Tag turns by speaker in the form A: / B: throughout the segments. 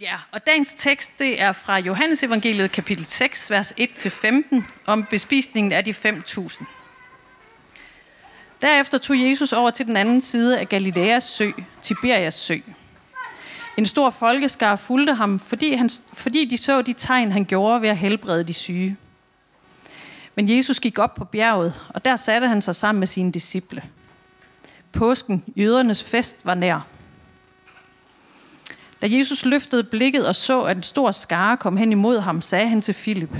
A: Ja, og dagens tekst det er fra Johannes evangeliet kapitel 6, vers 1-15, om bespisningen af de 5.000. Derefter tog Jesus over til den anden side af Galileas sø, Tiberias sø. En stor folkeskar fulgte ham, fordi, han, fordi de så de tegn, han gjorde ved at helbrede de syge. Men Jesus gik op på bjerget, og der satte han sig sammen med sine disciple. Påsken, jødernes fest, var nær. Da Jesus løftede blikket og så, at en stor skare kom hen imod ham, sagde han til Filip,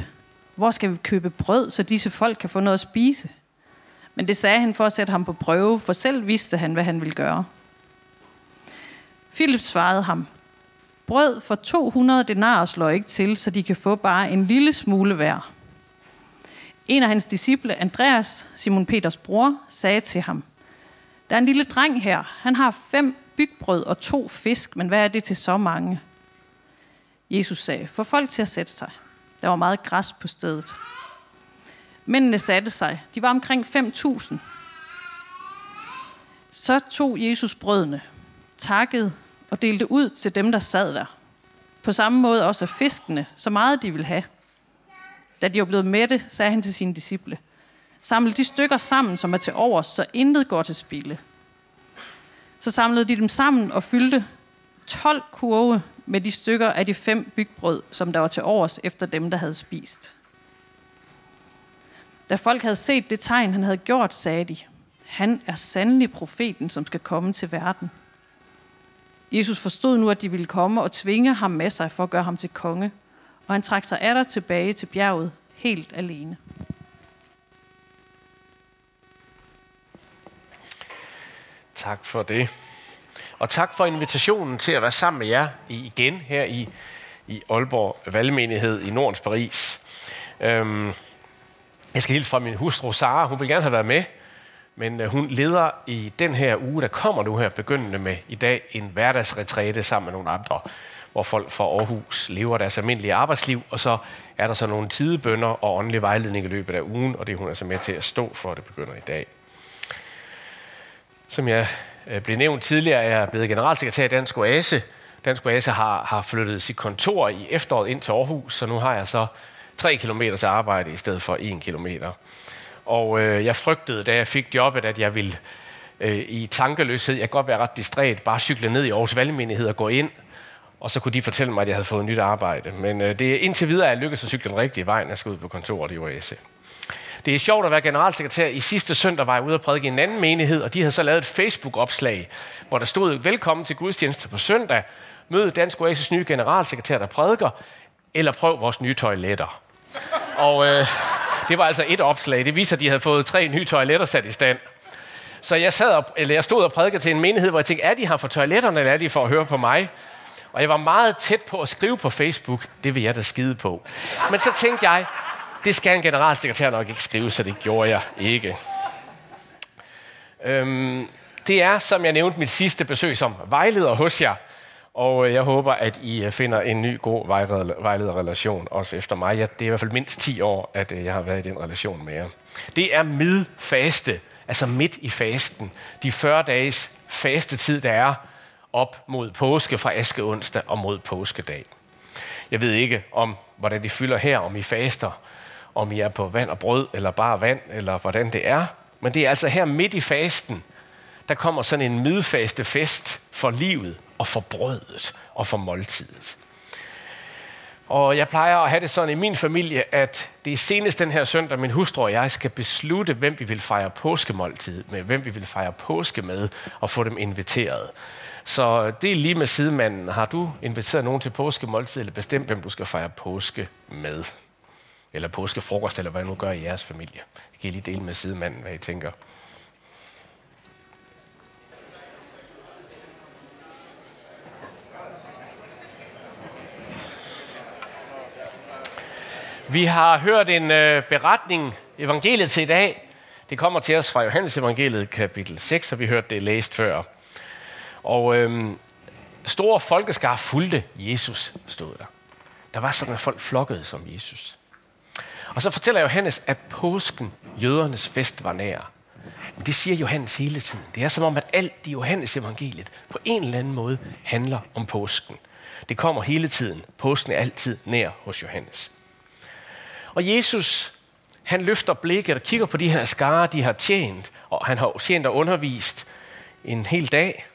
A: hvor skal vi købe brød, så disse folk kan få noget at spise? Men det sagde han for at sætte ham på prøve, for selv vidste han, hvad han ville gøre. Philip svarede ham, brød for 200 denarer slår ikke til, så de kan få bare en lille smule hver. En af hans disciple, Andreas, Simon Peters bror, sagde til ham, der er en lille dreng her, han har fem bygbrød og to fisk, men hvad er det til så mange? Jesus sagde, få folk til at sætte sig. Der var meget græs på stedet. Mændene satte sig. De var omkring 5.000. Så tog Jesus brødene, takkede og delte ud til dem, der sad der. På samme måde også fiskene, så meget de ville have. Da de var blevet mætte, sagde han til sine disciple, samle de stykker sammen, som er til overs, så intet går til spilde. Så samlede de dem sammen og fyldte 12 kurve med de stykker af de fem bygbrød, som der var til overs efter dem, der havde spist. Da folk havde set det tegn, han havde gjort, sagde de, han er sandelig profeten, som skal komme til verden. Jesus forstod nu, at de ville komme og tvinge ham med sig for at gøre ham til konge, og han trak sig atter tilbage til bjerget helt alene.
B: Tak for det. Og tak for invitationen til at være sammen med jer igen her i, i Aalborg Valgmenighed i Nordens Paris. Øhm, jeg skal hilse fra min hustru Sara. Hun vil gerne have været med, men øh, hun leder i den her uge, der kommer nu her, begyndende med i dag, en hverdagsretræte sammen med nogle andre, hvor folk fra Aarhus lever deres almindelige arbejdsliv, og så er der så nogle tidebønder og åndelig vejledning i løbet af ugen, og det er hun altså med til at stå for, det begynder i dag. Som jeg øh, blev nævnt tidligere, er jeg blevet generalsekretær i Dansk Oase. Dansk Oase har, har flyttet sit kontor i efteråret ind til Aarhus, så nu har jeg så 3 km til arbejde i stedet for 1 km. Og øh, jeg frygtede, da jeg fik jobbet, at jeg ville øh, i tankeløshed, jeg kan godt være ret distræt, bare cykle ned i Aarhus Valgmenighed og gå ind, og så kunne de fortælle mig, at jeg havde fået nyt arbejde. Men øh, det er indtil videre, at jeg lykkedes at cykle den rigtige vej, når jeg skal ud på kontoret i OASE. Det er sjovt at være generalsekretær. I sidste søndag var jeg ude og prædike i en anden menighed, og de havde så lavet et Facebook-opslag, hvor der stod, velkommen til gudstjeneste på søndag. Mød Dansk Oasis nye generalsekretær, der prædiker, eller prøv vores nye toiletter. Og øh, det var altså et opslag. Det viser, at de havde fået tre nye toiletter sat i stand. Så jeg, sad og, eller jeg stod og prædikede til en menighed, hvor jeg tænkte, er de her for toiletterne, eller er de for at høre på mig? Og jeg var meget tæt på at skrive på Facebook, det vil jeg da skide på. Men så tænkte jeg, det skal en generalsekretær nok ikke skrive, så det gjorde jeg ikke. Øhm, det er, som jeg nævnte, mit sidste besøg som vejleder hos jer. Og øh, jeg håber, at I øh, finder en ny god vejlederrelation også efter mig. det er i hvert fald mindst 10 år, at øh, jeg har været i den relation med jer. Det er midfaste, altså midt i fasten. De 40 dages fastetid, der er op mod påske fra askeonsdag og mod påskedag. Jeg ved ikke, om hvordan de fylder her, om I faster, om I er på vand og brød, eller bare vand, eller hvordan det er. Men det er altså her midt i fasten, der kommer sådan en midfaste fest for livet og for brødet og for måltidet. Og jeg plejer at have det sådan i min familie, at det er senest den her søndag, min hustru og jeg skal beslutte, hvem vi vil fejre påskemåltid med, hvem vi vil fejre påske med, og få dem inviteret. Så det er lige med sidemanden. Har du inviteret nogen til påskemåltid, eller bestemt, hvem du skal fejre påske med? Eller påskefrokost, eller hvad nu gør i jeres familie? Jeg kan lige dele med sidemanden, hvad I tænker. Vi har hørt en øh, beretning, evangeliet til i dag. Det kommer til os fra Johannes evangeliet kapitel 6, og vi hørte det læst før. Og øhm, store folkeskar fulgte Jesus, stod der. Der var sådan, at folk flokkede som Jesus. Og så fortæller Johannes, at påsken, jødernes fest, var nær. Men det siger Johannes hele tiden. Det er som om, at alt i Johannes evangeliet på en eller anden måde handler om påsken. Det kommer hele tiden. Påsken er altid nær hos Johannes. Og Jesus, han løfter blikket og kigger på de her skare, de har tjent, og han har tjent og undervist en hel dag.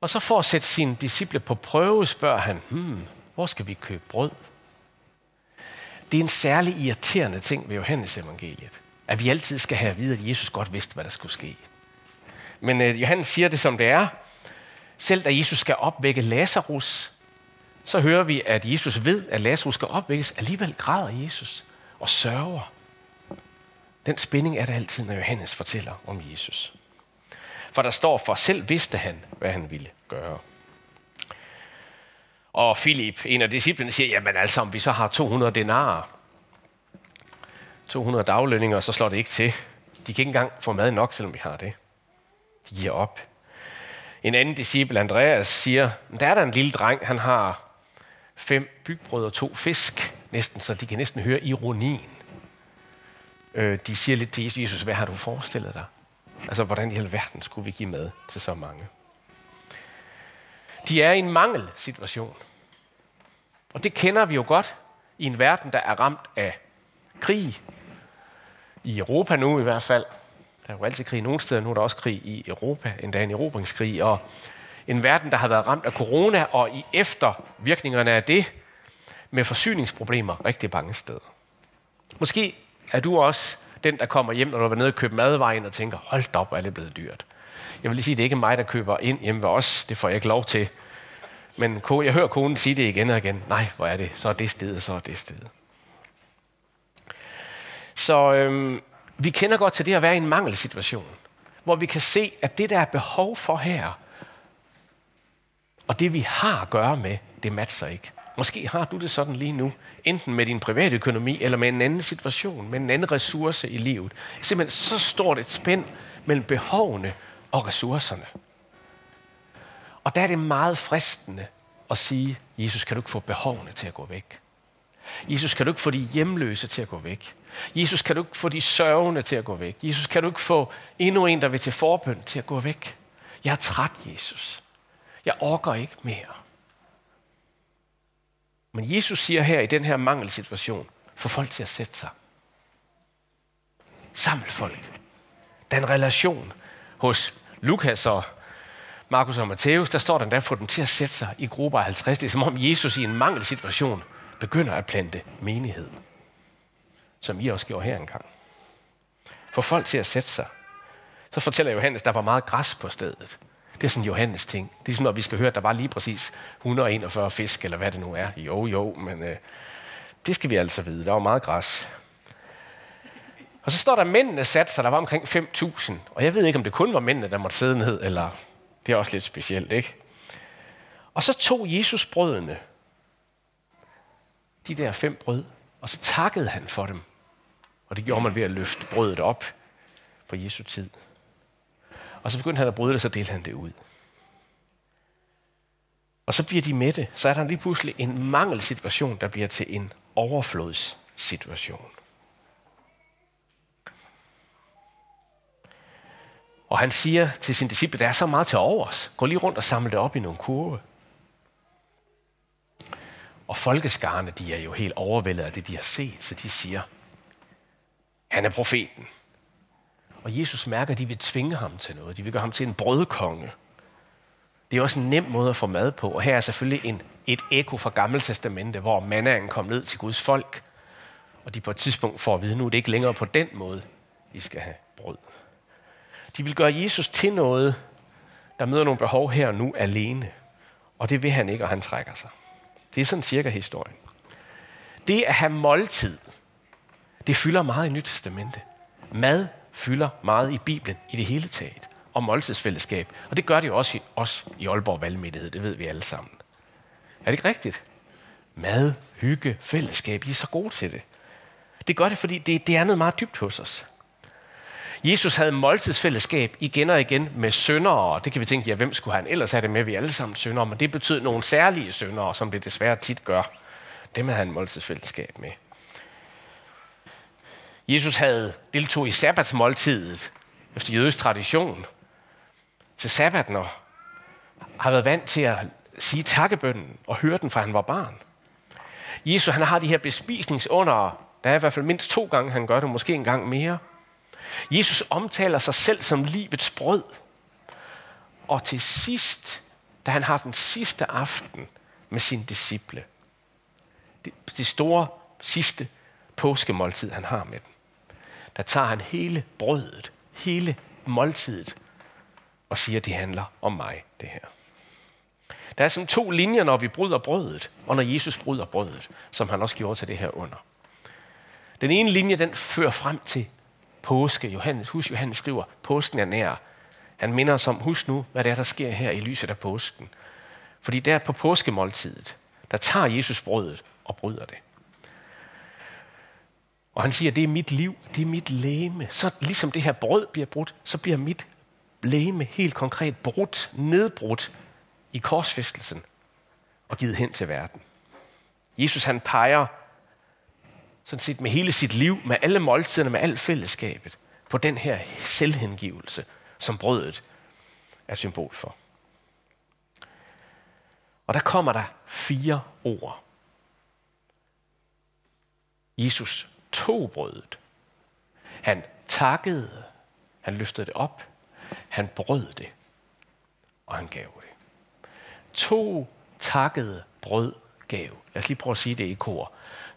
B: Og så for at sætte sine disciple på prøve, spørger han, hmm, hvor skal vi købe brød? Det er en særlig irriterende ting ved Johannes evangeliet, at vi altid skal have at vide, at Jesus godt vidste, hvad der skulle ske. Men øh, Johannes siger det, som det er. Selv da Jesus skal opvække Lazarus, så hører vi, at Jesus ved, at Lazarus skal opvækkes. Alligevel græder Jesus og sørger. Den spænding er der altid, når Johannes fortæller om Jesus. For der står, for selv vidste han, hvad han ville gøre. Og Filip, en af disciplene, siger, jamen altså, om vi så har 200 denarer, 200 daglønninger, så slår det ikke til. De kan ikke engang få mad nok, selvom vi har det. De giver op. En anden disciple, Andreas, siger, der er der en lille dreng, han har fem bygbrød og to fisk, næsten, så de kan næsten høre ironien. Øh, de siger lidt til Jesus, hvad har du forestillet dig? Altså, hvordan i alverden skulle vi give mad til så mange? De er i en mangelsituation. Og det kender vi jo godt i en verden, der er ramt af krig. I Europa nu i hvert fald. Der er jo altid krig nogle steder, nu er der også krig i Europa, endda en erobringskrig. Og en verden, der har været ramt af corona, og i eftervirkningerne af det, med forsyningsproblemer rigtig mange steder. Måske er du også den, der kommer hjem, når du er nede og købt madvejen og tænker, hold da op, er det blevet dyrt. Jeg vil lige sige, det er ikke mig, der køber ind hjemme ved os. Det får jeg ikke lov til. Men jeg hører konen sige det igen og igen. Nej, hvor er det? Så er det stedet, så er det stedet. Så øhm, vi kender godt til det at være i en mangelsituation, hvor vi kan se, at det, der er behov for her, og det, vi har at gøre med, det matcher ikke. Måske har du det sådan lige nu, enten med din private økonomi, eller med en anden situation, med en anden ressource i livet. Simpelthen så stort et spænd mellem behovene og ressourcerne. Og der er det meget fristende at sige, Jesus, kan du ikke få behovene til at gå væk? Jesus, kan du ikke få de hjemløse til at gå væk? Jesus, kan du ikke få de sørgende til at gå væk? Jesus, kan du ikke få endnu en, der vil til forbøn, til at gå væk? Jeg er træt, Jesus. Jeg orker ikke mere. Men Jesus siger her i den her mangelsituation, få folk til at sætte sig. Samle folk. Den relation hos Lukas og Markus og Matthæus, der står der endda, få dem til at sætte sig i grupper af 50. Det er som om Jesus i en mangelsituation begynder at plante menighed. Som I også gjorde her engang. Få folk til at sætte sig. Så fortæller Johannes, der var meget græs på stedet. Det er sådan Johannes ting. Det er sådan, når vi skal høre, at der var lige præcis 141 fisk, eller hvad det nu er. Jo, jo, men øh, det skal vi altså vide. Der var meget græs. Og så står der, at mændene satte sig, der var omkring 5.000. Og jeg ved ikke, om det kun var mændene, der måtte sidde ned, eller det er også lidt specielt, ikke? Og så tog Jesus brødene, de der fem brød, og så takkede han for dem. Og det gjorde man ved at løfte brødet op på Jesu tid. Og så begyndte han at bryde det, så delte han det ud. Og så bliver de med det. Så er der lige pludselig en mangelsituation, der bliver til en overflodssituation. Og han siger til sin disciple, der er så meget til overs. Gå lige rundt og samle det op i nogle kurve. Og folkeskarne, de er jo helt overvældet af det, de har set, så de siger, han er profeten. Og Jesus mærker, at de vil tvinge ham til noget. De vil gøre ham til en brødkonge. Det er også en nem måde at få mad på. Og her er selvfølgelig en, et ekko fra Gamle Testamente, hvor mannaen kom ned til Guds folk. Og de på et tidspunkt får at vide, nu er det ikke længere på den måde, I skal have brød. De vil gøre Jesus til noget, der møder nogle behov her og nu alene. Og det vil han ikke, og han trækker sig. Det er sådan cirka historien. Det at have måltid, det fylder meget i Nyt Testamente. Mad fylder meget i Bibelen i det hele taget. Og måltidsfællesskab. Og det gør det jo også i, også i Aalborg Valgmenighed. Det ved vi alle sammen. Er det ikke rigtigt? Mad, hygge, fællesskab. I er så gode til det. Det gør det, fordi det, det er noget meget dybt hos os. Jesus havde måltidsfællesskab igen og igen med syndere, og det kan vi tænke, ja, hvem skulle han ellers have det med? Vi er alle sammen syndere, men det betød nogle særlige syndere, som det desværre tit gør. Dem havde han måltidsfællesskab med. Jesus havde deltog i sabbatsmåltidet efter jødisk tradition til sabbaten og har været vant til at sige takkebønnen og høre den fra han var barn. Jesus han har de her bespisningsunder. Der er i hvert fald mindst to gange, han gør det, måske en gang mere. Jesus omtaler sig selv som livets brød. Og til sidst, da han har den sidste aften med sine disciple, det, det store sidste påskemåltid, han har med dem, der tager han hele brødet, hele måltidet, og siger, det handler om mig, det her. Der er som to linjer, når vi bryder brødet, og når Jesus bryder brødet, som han også gjorde til det her under. Den ene linje, den fører frem til påske. Johannes, husk, Johannes skriver, påsken er nær. Han minder os om, husk nu, hvad det er, der sker her i lyset af påsken. Fordi der på påskemåltidet, der tager Jesus brødet og bryder det. Og han siger, det er mit liv, det er mit læme. Så ligesom det her brød bliver brudt, så bliver mit læme helt konkret brudt, nedbrudt i korsfæstelsen og givet hen til verden. Jesus han peger sådan set med hele sit liv, med alle måltiderne, med alt fællesskabet, på den her selvhengivelse, som brødet er symbol for. Og der kommer der fire ord. Jesus tog brødet. Han takkede. Han løftede det op. Han brød det. Og han gav det. To takkede brød gav. Lad os lige prøve at sige det i kor.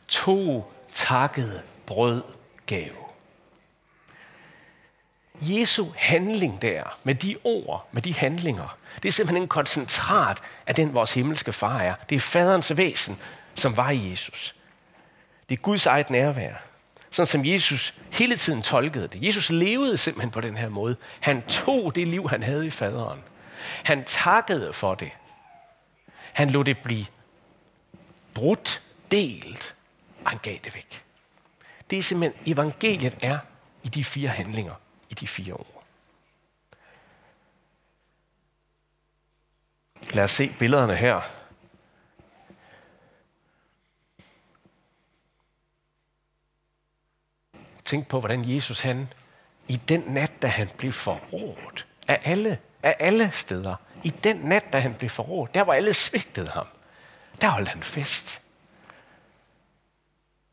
B: To takkede brød gav. Jesu handling der, med de ord, med de handlinger, det er simpelthen en koncentrat af den, vores himmelske far er. Det er faderens væsen, som var i Jesus. Det er Guds eget nærvær. Sådan som Jesus hele tiden tolkede det. Jesus levede simpelthen på den her måde. Han tog det liv, han havde i faderen. Han takkede for det. Han lod det blive brudt, delt, og han gav det væk. Det er simpelthen, evangeliet er i de fire handlinger, i de fire ord. Lad os se billederne her. Tænk på, hvordan Jesus han i den nat, da han blev forrådt af alle, af alle steder, i den nat, da han blev forrådt, der var alle svigtede ham. Der holdt han fest.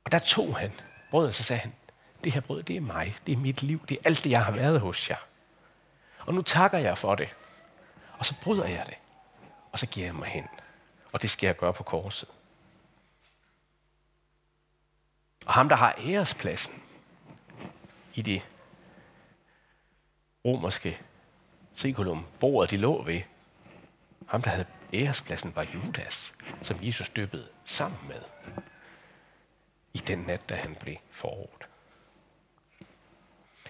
B: Og der tog han brødet, og så sagde han, det her brød, det er mig, det er mit liv, det er alt det, jeg har været hos jer. Og nu takker jeg for det. Og så bryder jeg det. Og så giver jeg mig hen. Og det skal jeg gøre på korset. Og ham, der har ærespladsen i det romerske sekulum, bordet de lå ved, ham, der havde ærespladsen, var Judas, som Jesus døbede sammen med i den nat, da han blev forrådt.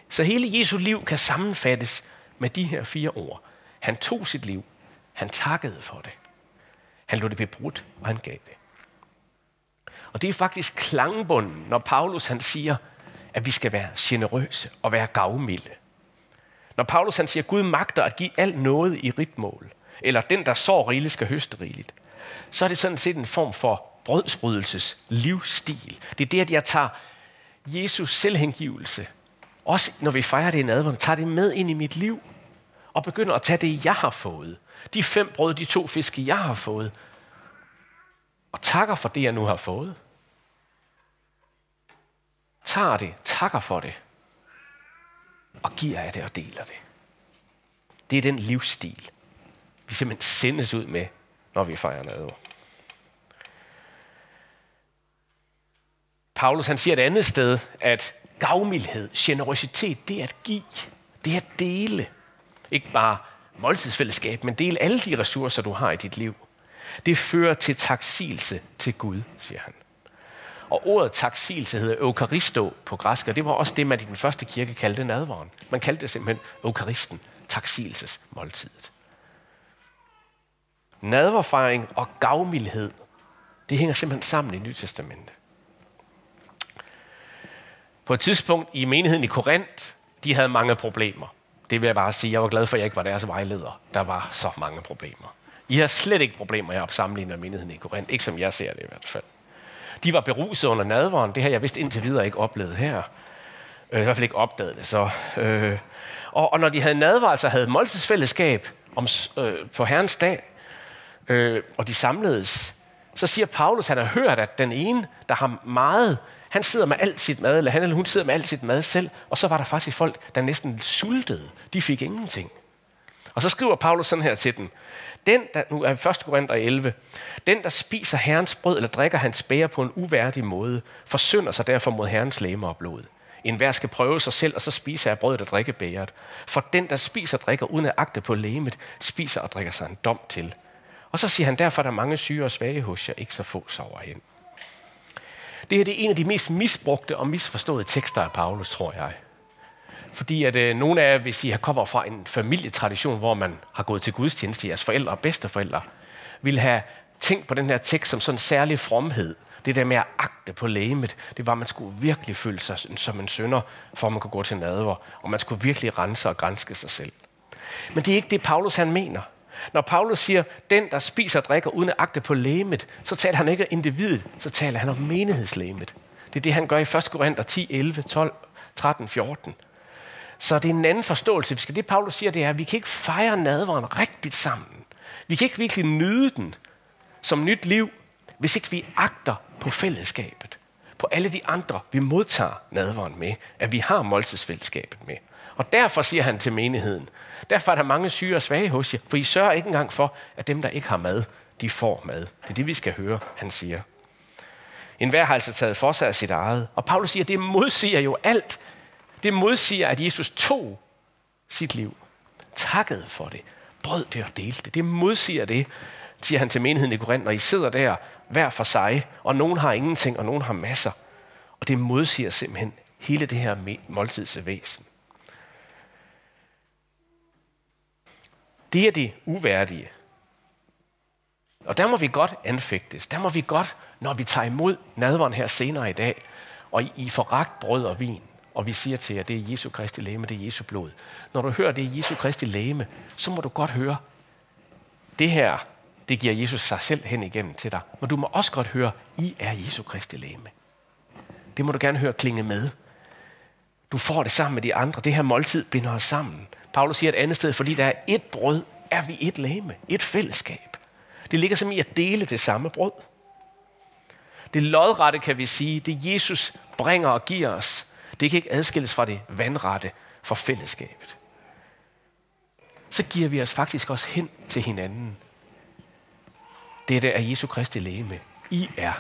B: Så hele Jesu liv kan sammenfattes med de her fire ord. Han tog sit liv. Han takkede for det. Han lod det blive brudt, og han gav det. Og det er faktisk klangbunden, når Paulus han siger, at vi skal være generøse og være gavmilde. Når Paulus han siger, at Gud magter at give alt noget i ritmål, eller den, der sår rigeligt, skal høste rigeligt, så er det sådan set en form for brødsbrydelses livsstil. Det er det, at jeg tager Jesus selvhengivelse, også når vi fejrer det i nadveren, tager det med ind i mit liv, og begynder at tage det, jeg har fået. De fem brød, de to fiske, jeg har fået, og takker for det, jeg nu har fået. Tager det, takker for det, og giver af det og deler det. Det er den livsstil, vi simpelthen sendes ud med, når vi fejrer nadver. Paulus han siger et andet sted, at gavmildhed, generositet, det er at give, det er at dele. Ikke bare måltidsfællesskab, men dele alle de ressourcer, du har i dit liv. Det fører til taksigelse til Gud, siger han. Og ordet taksigelse hedder eukaristo på græsk, og det var også det, man i den første kirke kaldte nadvaren. Man kaldte det simpelthen eukaristen, taksigelsesmåltidet. Nadverfejring og gavmildhed, det hænger simpelthen sammen i Nyt Testamentet. På et tidspunkt i menigheden i Korinth, de havde mange problemer. Det vil jeg bare sige. Jeg var glad for, at jeg ikke var deres vejleder. Der var så mange problemer. I har slet ikke problemer, jeg sammenlignet med menigheden i Korinth. Ikke som jeg ser det i hvert fald. De var beruset under nadveren. Det har jeg vist indtil videre ikke oplevet her. Øh, I hvert fald ikke opdaget det. Så, øh, og, og når de havde nadvar, altså havde måltidsfællesskab om, øh, på Herrens dag, øh, og de samledes, så siger Paulus, at han har hørt, at den ene, der har meget, han sidder med alt sit mad, eller han eller hun sidder med alt sit mad selv, og så var der faktisk folk, der næsten sultede. De fik ingenting. Og så skriver Paulus sådan her til den. Den, der, nu er 1. Korinther 11, den, der spiser herrens brød eller drikker hans bære på en uværdig måde, forsynder sig derfor mod herrens læme og blod. En hver skal prøve sig selv, og så spiser af brødet og drikke bæret. For den, der spiser og drikker uden at agte på læmet, spiser og drikker sig en dom til. Og så siger han, derfor er der mange syge og svage hos jer, ikke så få sover hen. Det her det er en af de mest misbrugte og misforståede tekster af Paulus, tror jeg. Fordi at øh, nogle af jer, hvis I kommer fra en familietradition, hvor man har gået til gudstjeneste, jeres forældre og bedsteforældre, vil have tænkt på den her tekst som sådan en særlig fromhed. Det der med at agte på lægemet, det var, at man skulle virkelig føle sig som en sønder, for at man kunne gå til nadver, og man skulle virkelig rense og grænske sig selv. Men det er ikke det, Paulus han mener. Når Paulus siger, den der spiser og drikker uden at agte på lægemet, så taler han ikke om individet, så taler han om menighedslægemet. Det er det, han gør i 1. Korinther 10, 11, 12, 13, 14. Så det er en anden forståelse. Det Paulus siger, det er, at vi kan ikke fejre nadveren rigtigt sammen. Vi kan ikke virkelig nyde den som nyt liv, hvis ikke vi agter på fællesskabet. På alle de andre, vi modtager nadveren med. At vi har måltidsfællesskabet med. Og derfor siger han til menigheden, derfor er der mange syge og svage hos jer, for I sørger ikke engang for, at dem, der ikke har mad, de får mad. Det er det, vi skal høre, han siger. En hver har altså taget for sig af sit eget. Og Paulus siger, at det modsiger jo alt. Det modsiger, at Jesus tog sit liv, takkede for det, brød det og delte det. Det modsiger det, siger han til menigheden i Korinth, når I sidder der hver for sig, og nogen har ingenting, og nogen har masser. Og det modsiger simpelthen hele det her måltidsvæsen. De er de uværdige. Og der må vi godt anfægtes. Der må vi godt, når vi tager imod nadveren her senere i dag, og I foragt brød og vin, og vi siger til jer, det er Jesu Kristi læme, det er Jesu blod. Når du hører, det er Jesu Kristi læme, så må du godt høre, det her, det giver Jesus sig selv hen igennem til dig. Men du må også godt høre, I er Jesu Kristi læme. Det må du gerne høre klinge med. Du får det sammen med de andre. Det her måltid binder os sammen. Paulus siger et andet sted, fordi der er et brød, er vi et læme, et fællesskab. Det ligger som i at dele det samme brød. Det lodrette, kan vi sige, det Jesus bringer og giver os, det kan ikke adskilles fra det vandrette for fællesskabet. Så giver vi os faktisk også hen til hinanden. Dette er Jesu Kristi læme. I er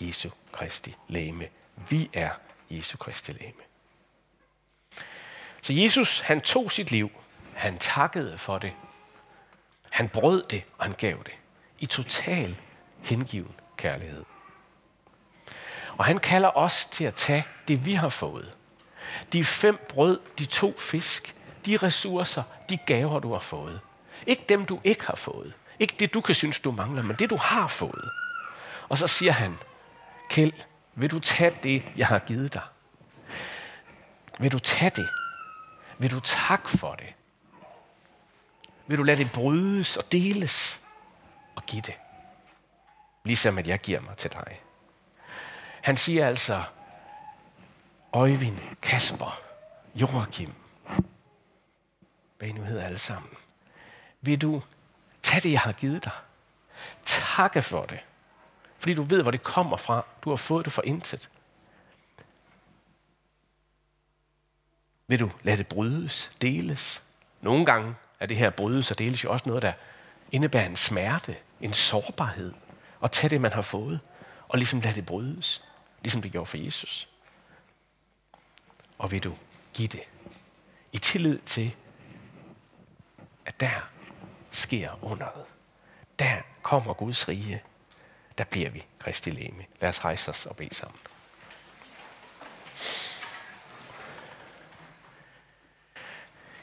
B: Jesu Kristi læme. Vi er Jesu Kristi læme. Så Jesus, han tog sit liv. Han takkede for det. Han brød det, og han gav det. I total hengiven kærlighed. Og han kalder os til at tage det, vi har fået. De fem brød, de to fisk, de ressourcer, de gaver, du har fået. Ikke dem, du ikke har fået. Ikke det, du kan synes, du mangler, men det, du har fået. Og så siger han, Kjeld, vil du tage det, jeg har givet dig? Vil du tage det? Vil du takke for det? Vil du lade det brydes og deles og give det? Ligesom at jeg giver mig til dig. Han siger altså, Øjvind, Kasper, Joachim, hvad I nu hedder alle sammen. Vil du tage det, jeg har givet dig? Takke for det. Fordi du ved, hvor det kommer fra. Du har fået det for intet. Vil du lade det brydes, deles? Nogle gange er det her brydes og deles jo også noget, der indebærer en smerte, en sårbarhed. Og tage det, man har fået, og ligesom lade det brydes, ligesom det gjorde for Jesus. Og vil du give det i tillid til, at der sker underet. Der kommer Guds rige. Der bliver vi Kristi læme. Lad os rejse os og bede sammen.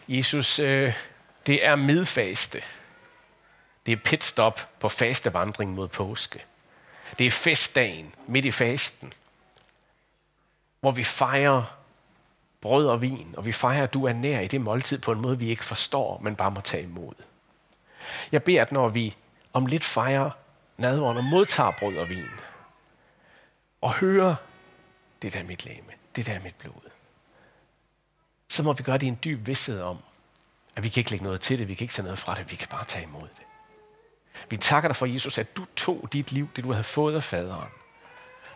B: Jesus, øh, det er midfaste. Det er pitstop på fastevandring mod påske. Det er festdagen midt i fasten, hvor vi fejrer brød og vin, og vi fejrer, at du er nær i det måltid på en måde, vi ikke forstår, men bare må tage imod. Jeg beder, at når vi om lidt fejrer nadvåren og modtager brød og vin, og hører, det der er mit læme, det der er mit blod, så må vi gøre det i en dyb vidsthed om, at vi kan ikke lægge noget til det, vi kan ikke tage noget fra det, vi kan bare tage imod det. Vi takker dig for, Jesus, at du tog dit liv, det du havde fået af faderen.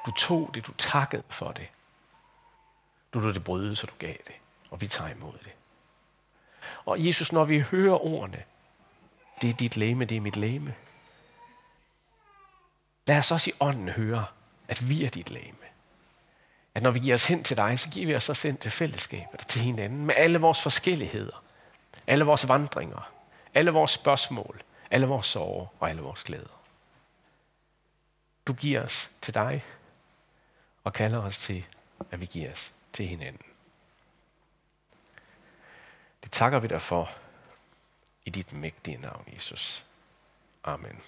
B: Du tog det, du takkede for det. Du lod det bryde, så du gav det, og vi tager imod det. Og Jesus, når vi hører ordene, det er dit læme, det er mit læme. Lad os også i ånden høre, at vi er dit læme. At når vi giver os hen til dig, så giver vi os også hen til fællesskabet og til hinanden med alle vores forskelligheder, alle vores vandringer, alle vores spørgsmål, alle vores sorger og alle vores glæder. Du giver os til dig og kalder os til, at vi giver os til hinanden. Det takker vi dig for i dit mægtige navn, Jesus. Amen.